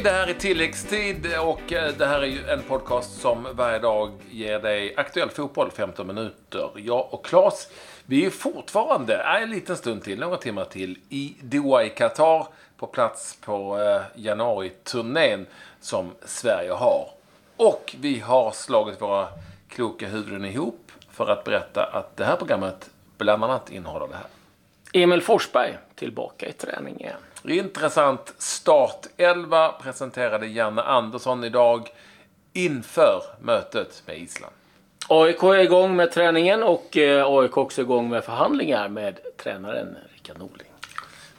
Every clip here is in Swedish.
Hej, det här är tilläggstid och eh, det här är ju en podcast som varje dag ger dig aktuell fotboll 15 minuter. Jag och Claes, vi är fortfarande, en liten stund till, några timmar till, i Doha i Qatar på plats på januariturnén januari-turnén som Sverige har. Och vi har slagit våra kloka huvuden ihop för att berätta att det här programmet bland annat innehåller det här. Emil Forsberg tillbaka i träning igen. Intressant startelva presenterade Janne Andersson idag inför mötet med Island. AIK är igång med träningen och eh, AIK också igång med förhandlingar med tränaren Rickard Norling.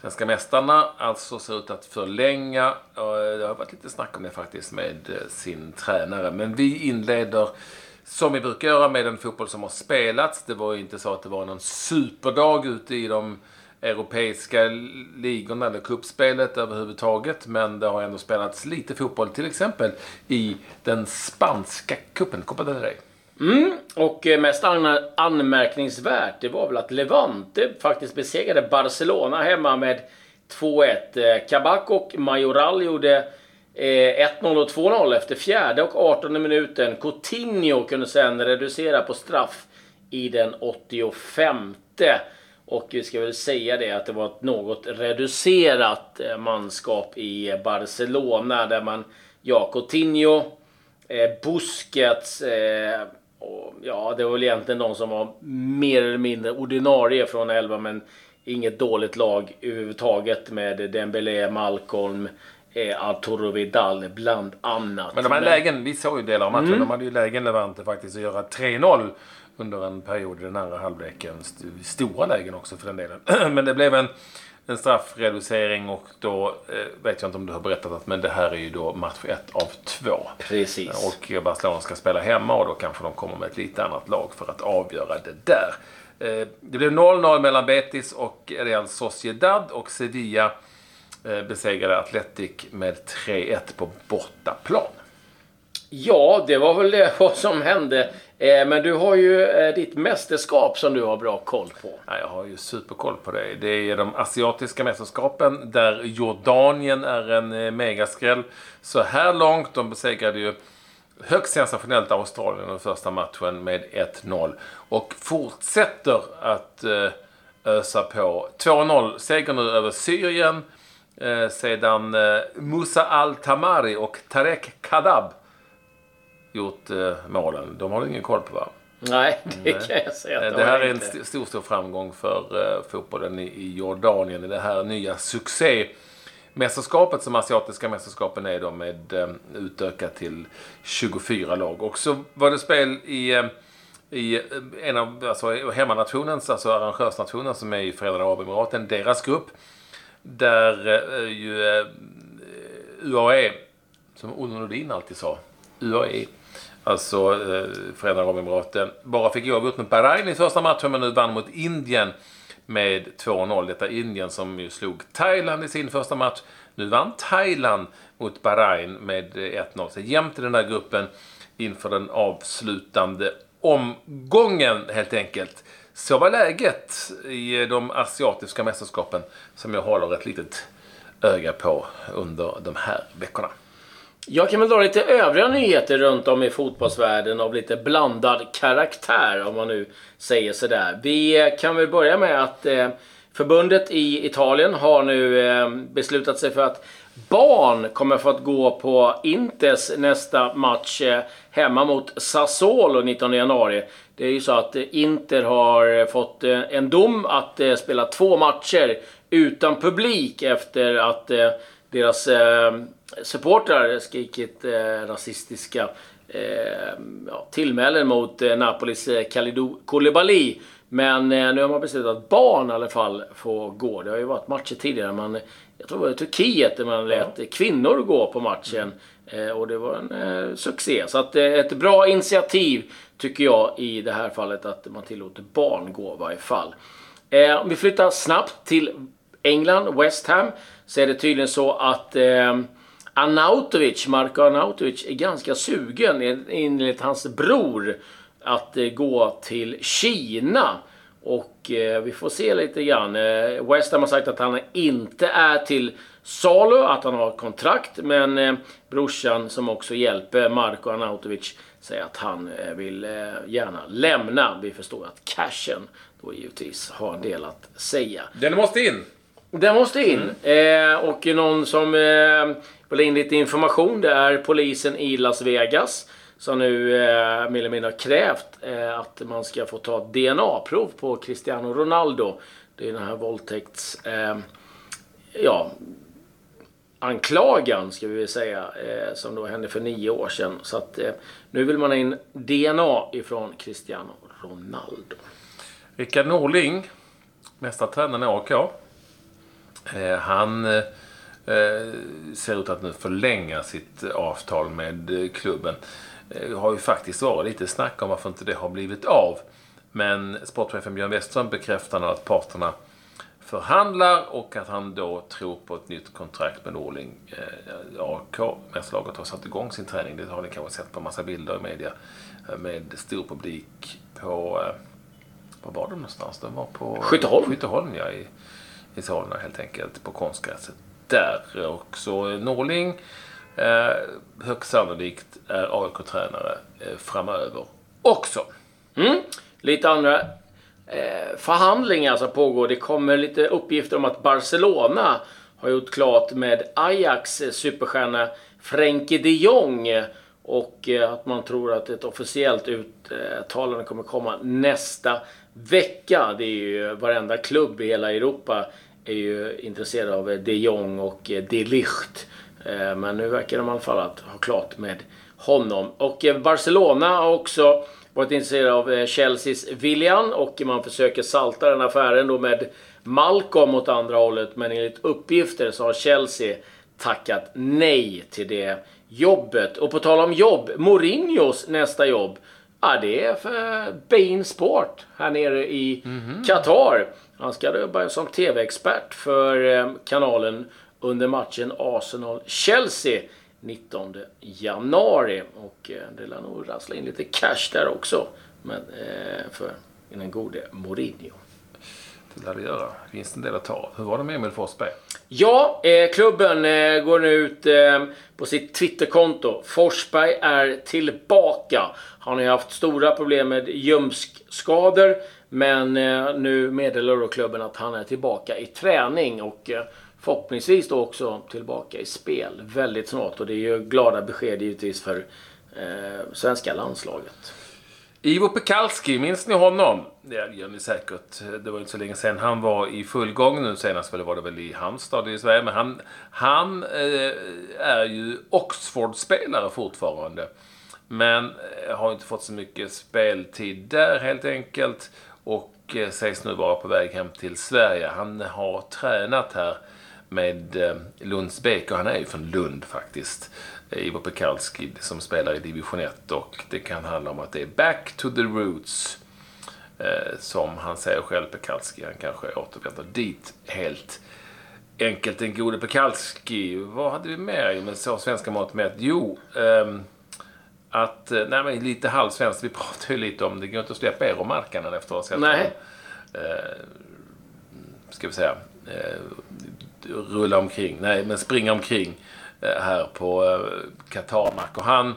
Svenska mästarna alltså ser ut att förlänga. Det har varit lite snack om det faktiskt med eh, sin tränare. Men vi inleder som vi brukar göra med den fotboll som har spelats. Det var ju inte så att det var någon superdag ute i de europeiska ligorna eller kuppspelet överhuvudtaget. Men det har ändå spelats lite fotboll, till exempel i den spanska cupen Copa del Rey. Mm, och eh, mest anmärkningsvärt det var väl att Levante faktiskt besegrade Barcelona hemma med 2-1. Kabak eh, och Majoral gjorde Eh, 1-0 och 2-0 efter fjärde och 18 minuten. Coutinho kunde sen reducera på straff i den 85. Och vi ska väl säga det att det var ett något reducerat eh, manskap i Barcelona där man, ja, Coutinho, eh, Busquets, och, ja, det var väl egentligen de som var mer eller mindre ordinarie från 11 men inget dåligt lag överhuvudtaget med Dembélé, Malcolm, eh, Arturo Vidal bland annat. Men de här lägen, vi såg ju delar av matchen, mm. de hade ju lägen Levante faktiskt att göra 3-0 under en period i den andra halvleken. Stora lägen också för den delen. Men det blev en, en straffreducering och då eh, vet jag inte om du har berättat att men det här är ju då match ett av två. Precis. Och Barcelona ska spela hemma och då kanske de kommer med ett lite annat lag för att avgöra det där. Eh, det blev 0-0 mellan Betis och Real Sociedad och Sevilla eh, besegrade Atletic med 3-1 på bortaplan. Ja, det var väl det vad som hände. Eh, men du har ju eh, ditt mästerskap som du har bra koll på. Ja, jag har ju superkoll på det. Det är de asiatiska mästerskapen där Jordanien är en eh, megaskräll. Så här långt, de besegrade ju högst sensationellt Australien den första matchen med 1-0. Och fortsätter att ösa på. 2-0 seger nu över Syrien. Sedan Musa Al-Tamari och Tarek Kadab gjort eh, målen. De har du ingen koll på va? Nej, det kan jag säga att Det, det här är inte. en stor, stor framgång för eh, fotbollen i, i Jordanien. Det här nya succé mästerskapet som asiatiska mästerskapen är då med eh, utökat till 24 lag. Och så var det spel i, eh, i eh, en av alltså, hemmanationens, alltså arrangörsnationen som är i Förenade Arabemiraten, deras grupp. Där eh, ju eh, UAE, som Olle Nordin alltid sa, UAE Alltså eh, Förenade Arabemiraten. Bara fick oavgjort mot Bahrain i första matchen men nu vann mot Indien med 2-0. Detta Indien som ju slog Thailand i sin första match. Nu vann Thailand mot Bahrain med 1-0. Så jämnt i den där gruppen inför den avslutande omgången helt enkelt. Så var läget i de asiatiska mästerskapen som jag håller ett litet öga på under de här veckorna. Jag kan väl dra lite övriga nyheter runt om i fotbollsvärlden av lite blandad karaktär om man nu säger sådär. Vi kan väl börja med att eh, förbundet i Italien har nu eh, beslutat sig för att barn kommer få att gå på Inters nästa match eh, hemma mot Sassuolo 19 januari. Det är ju så att eh, Inter har eh, fått eh, en dom att spela två matcher utan publik efter att deras supportrar skrikit rasistiska tillmälen mot Napolis Kalidou Koulibaly. Men eh, nu har man beslutat att barn i alla fall får gå. Det har ju varit matcher tidigare. Man, jag tror det var i Turkiet där man lät ja. kvinnor gå på matchen. Eh, och det var en eh, succé. Så att, eh, ett bra initiativ tycker jag i det här fallet att man tillåter barn gå i varje fall. om vi flyttar snabbt till England, West Ham, så är det tydligen så att Anautovic, Marko Anautovic, är ganska sugen enligt hans bror att eh, gå till Kina. Och eh, vi får se lite grann. Eh, West Ham har sagt att han inte är till salu, att han har kontrakt. Men eh, brorsan som också hjälper Marko Arnautovic säger att han eh, vill eh, gärna lämna. Vi förstår att cashen då givetvis har en del att säga. Den måste in! Den måste in. Eh, och någon som eh, vill in lite information det är polisen i Las Vegas. Som nu eh, mer eller mindre har krävt eh, att man ska få ta DNA-prov på Cristiano Ronaldo. Det är den här våldtäkts... Eh, ja, anklagan ska vi väl säga. Eh, som då hände för nio år sedan. Så att eh, nu vill man ha in DNA ifrån Cristiano Ronaldo. Rickard Norling, nästa tränare i AIK. Eh, han eh, eh, ser ut att nu förlänga sitt avtal med eh, klubben. Det har ju faktiskt varit lite snack om varför inte det har blivit av. Men sportchefen Björn Westström bekräftar att parterna förhandlar och att han då tror på ett nytt kontrakt med Norling. Eh, AIK, mästarlaget, har satt igång sin träning. Det har ni kanske sett på massa bilder i media. Med stor publik på... Var var de någonstans? De var på... Skytteholm. Skytteholm, ja. I, i Solna helt enkelt. På konstgräset där. Och så Norling eh, högst sannolikt är AIK-tränare eh, framöver också. Mm. Lite andra eh, förhandlingar som pågår. Det kommer lite uppgifter om att Barcelona har gjort klart med Ajax eh, superstjärna Frenkie de Jong. Eh, och eh, att man tror att ett officiellt uttalande kommer komma nästa vecka. Det är ju eh, varenda klubb i hela Europa är ju intresserad av de Jong och de Ligt. Eh, men nu verkar de i alla fall att ha klart med honom. Och eh, Barcelona har också varit intresserade av eh, Chelseas William och man försöker salta den affären då med Malcolm åt andra hållet. Men enligt uppgifter så har Chelsea tackat nej till det jobbet. Och på tal om jobb, Mourinhos nästa jobb. Ja, det är för Bein Sport här nere i Mhm. Qatar. Han ska jobba som TV-expert för kanalen under matchen Arsenal-Chelsea 19 januari. Och eh, det lär nog rassla in lite cash där också. Men, eh, för den gode Mourinho. Det lär det göra. Det finns en del att ta av. Hur var det med Emil Forsberg? Ja, eh, klubben eh, går nu ut eh, på sitt Twitterkonto. Forsberg är tillbaka. Han har ju haft stora problem med ljumskskador. Men eh, nu meddelar då klubben att han är tillbaka i träning och förhoppningsvis då också tillbaka i spel väldigt snart. Och det är ju glada besked givetvis för eh, svenska landslaget. Ivo Pekalski, minns ni honom? Det gör ni säkert. Det var inte så länge sedan. Han var i full gång nu senast, var det väl i Halmstad i Sverige. Men han, han eh, är ju Oxford-spelare fortfarande. Men eh, har inte fått så mycket speltid där helt enkelt. Och eh, sägs nu vara på väg hem till Sverige. Han har tränat här med eh, Lunds BK. Han är ju från Lund faktiskt. Ivo Pekalski som spelar i division 1 och det kan handla om att det är back to the roots. Eh, som han säger själv, Pekalski. Han kanske återvänder dit helt enkelt. Den gode Pekalski. Vad hade vi mer med så svenska mått mätt? Jo, ehm, att, eh, nej men lite halvsvenskt. Vi pratade ju lite om, det går inte att släppa Eero Markkanen efter att ha sett Nej. eh, ska vi säga, eh, rulla omkring, nej men springa omkring eh, här på eh, Qatarmark. Och han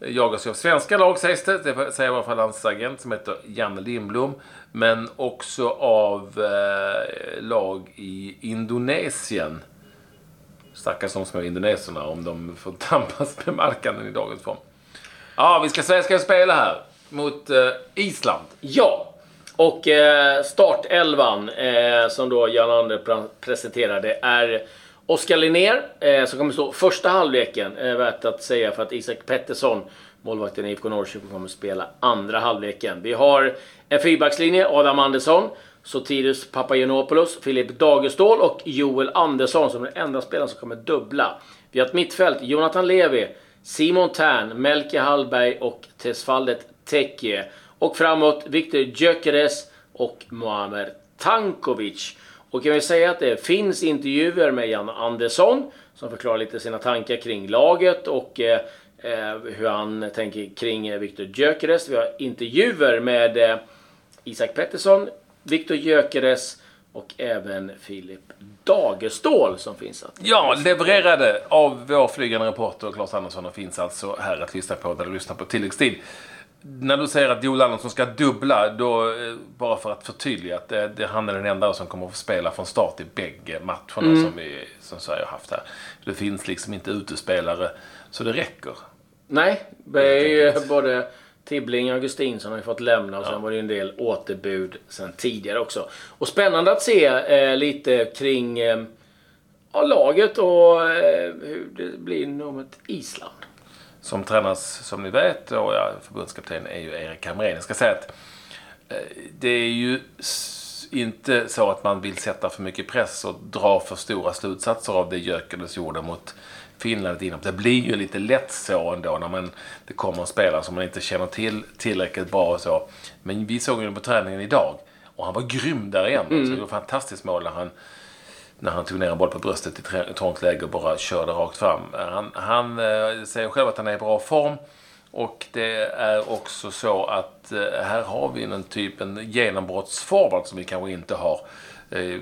eh, jagas ju av svenska lag sägs det, det säger i alla fall hans agent som heter Janne Lindblom. Men också av eh, lag i Indonesien. Stackars de små indoneserna om de får tampas med marknaden i dagens form. Ja, vi ska, ska spela här mot eh, Island. Ja, och eh, startelvan eh, som då Jan Ander presenterade är Oskar Linnér eh, som kommer stå första halvleken. Eh, värt att säga för att Isak Pettersson, målvakten i IFK Norrköping, kommer spela andra halvleken. Vi har en fyrbackslinje, Adam Andersson, Sotiris Papagiannopoulos, Filip Dagerstål och Joel Andersson som är den enda spelaren som kommer dubbla. Vi har ett mittfält, Jonathan Levi, Simon Tern, Melke Hallberg och Tesfaldet Tekke. Och framåt Viktor Gyökeres och Muamer Tankovic. Och kan vi säga att det finns intervjuer med Jan Andersson som förklarar lite sina tankar kring laget och eh, eh, hur han tänker kring eh, Viktor Gyökeres. Vi har intervjuer med eh, Isak Pettersson, Viktor Gyökeres och även Filip Dagerstål som finns att Ja, levererade av vår flygande reporter Claes Andersson och finns alltså här att lyssna på när du lyssnar på tilläggstid. När du säger att Joel Andersson ska dubbla, då, eh, bara för att förtydliga att det, det, han är den enda som kommer att få spela från start i bägge matcherna som, vi, som Sverige har haft här. Det finns liksom inte utespelare, så det räcker. Nej, det är ju både Tibbling och Augustinsson har ju fått lämna och sen var det ju en del återbud sen tidigare också. Och spännande att se eh, lite kring eh, laget och eh, hur det blir nog ett Island. Som tränas, som ni vet, och ja, förbundskapten är ju Erik Hamrén. Jag ska säga att eh, det är ju inte så att man vill sätta för mycket press och dra för stora slutsatser av det Gyökeres gjorde mot Finland innan. Det blir ju lite lätt så ändå när man, det kommer en spelare som man inte känner till tillräckligt bra och så. Men vi såg ju på träningen idag och han var grym där igen. Mm. Så det var fantastiskt mål när han när han tog ner en boll på bröstet i trångt läge och bara körde rakt fram. Han, han eh, säger själv att han är i bra form. Och det är också så att eh, här har vi en typ en genombrottsforward som vi kanske inte har eh,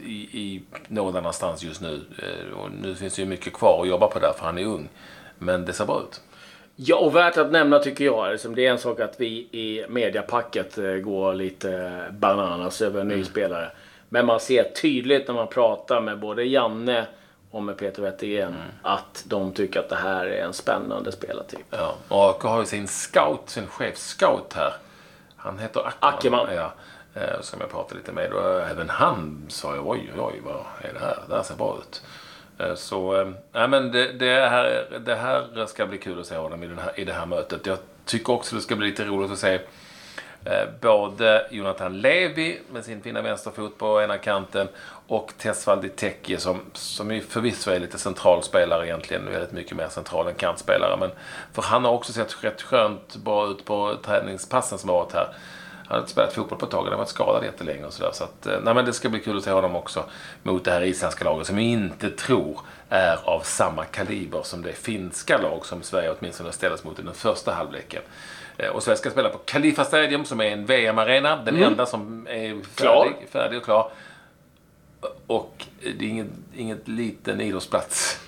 i, i någon annanstans just nu. Eh, och nu finns det ju mycket kvar att jobba på där för han är ung. Men det ser bra ut. Ja, och värt att nämna tycker jag. Liksom, det är en sak att vi i mediapacket eh, går lite bananas över en ny spelare. Men man ser tydligt när man pratar med både Janne och med Peter Wettergren att de tycker att det här är en spännande spelartyp. Ja, och har ju sin scout, sin chefscout här. Han heter Ackerman. Ackerman. Ja, eh, som jag pratade lite med. Och även han sa ju oj, oj, oj, vad är det här? Det här ser bra ut. Eh, Så, nej men det, det, här, det här ska bli kul att se honom i, den här, i det här mötet. Jag tycker också det ska bli lite roligt att se Eh, både Jonathan Levi med sin fina vänsterfot på ena kanten och Tesvaldi Teki som, som ju förvisso är lite centralspelare egentligen. Väldigt mycket mer central än kantspelare. Men, för han har också sett rätt skönt bra ut på träningspassen som har varit här. Han har inte spelat fotboll på ett tag och han har varit skadad jättelänge och sådär. Så att, eh, nej men det ska bli kul att se honom också mot det här isländska laget som jag inte tror är av samma kaliber som det finska lag som Sverige åtminstone ställdes mot i den första halvleken. Eh, Och Sverige ska spela på Khalifa Stadium som är en VM-arena. Den enda som är Klar. färdig, färdig och klar. Och det är ingen, inget liten idrottsplats.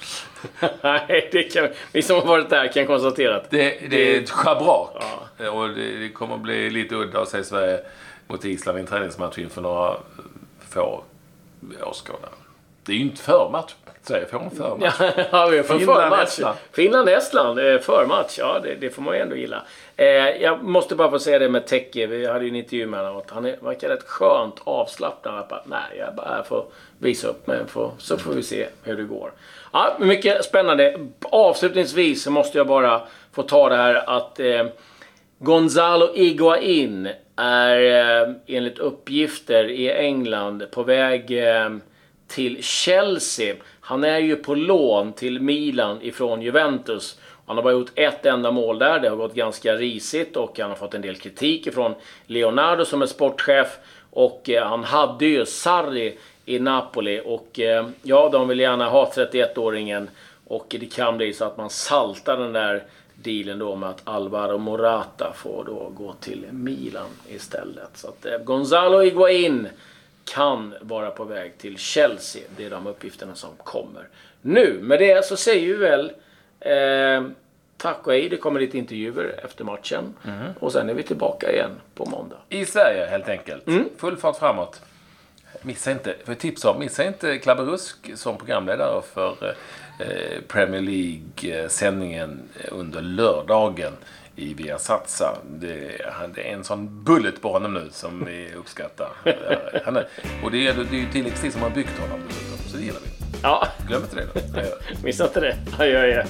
Nej, det kan, vi som har varit där kan konstatera att Det, det är ett schabrak. Och det, det kommer att bli lite udda att se Sverige mot Island i en träningsmatch inför några få åskådare. Det är ju inte förmatch. Får en förmatch. ja, vi får Finland, förmatch. Estland. Finland-Estland, eh, förmatch. Ja, det, det får man ju ändå gilla. Eh, jag måste bara få säga det med Tecke. Vi hade ju en intervju med honom. Han är, verkar rätt skönt avslappnad. Jag bara, Nej, jag bara här får visa upp mig. Får, så får vi se hur det går. Ja, mycket spännande. Avslutningsvis så måste jag bara få ta det här att eh, Gonzalo Higuain är eh, enligt uppgifter i England på väg eh, till Chelsea. Han är ju på lån till Milan ifrån Juventus. Han har bara gjort ett enda mål där. Det har gått ganska risigt och han har fått en del kritik ifrån Leonardo som är sportchef. Och eh, han hade ju Sarri i Napoli och eh, ja, de vill gärna ha 31-åringen. Och det kan bli så att man saltar den där dealen då med att Alvaro Morata får då gå till Milan istället. Så att eh, Gonzalo Higuain kan vara på väg till Chelsea. Det är de uppgifterna som kommer. Nu, med det så säger vi väl eh, tack och hej. Det kommer lite intervjuer efter matchen. Och sen är vi tillbaka igen på måndag. I Sverige helt enkelt. Full fart framåt. Missa inte, för tips om, missa inte Klabbe Rusk som programledare för eh, Premier League-sändningen under lördagen i Viasatsa. Det, han- det är en sån bullet på honom nu som vi uppskattar. Han är, och det är, det är ju tilläggstid som har byggt honom dessutom, så det gillar vi. Ja, Glöm inte det då. missa inte det. Adjö, adjö.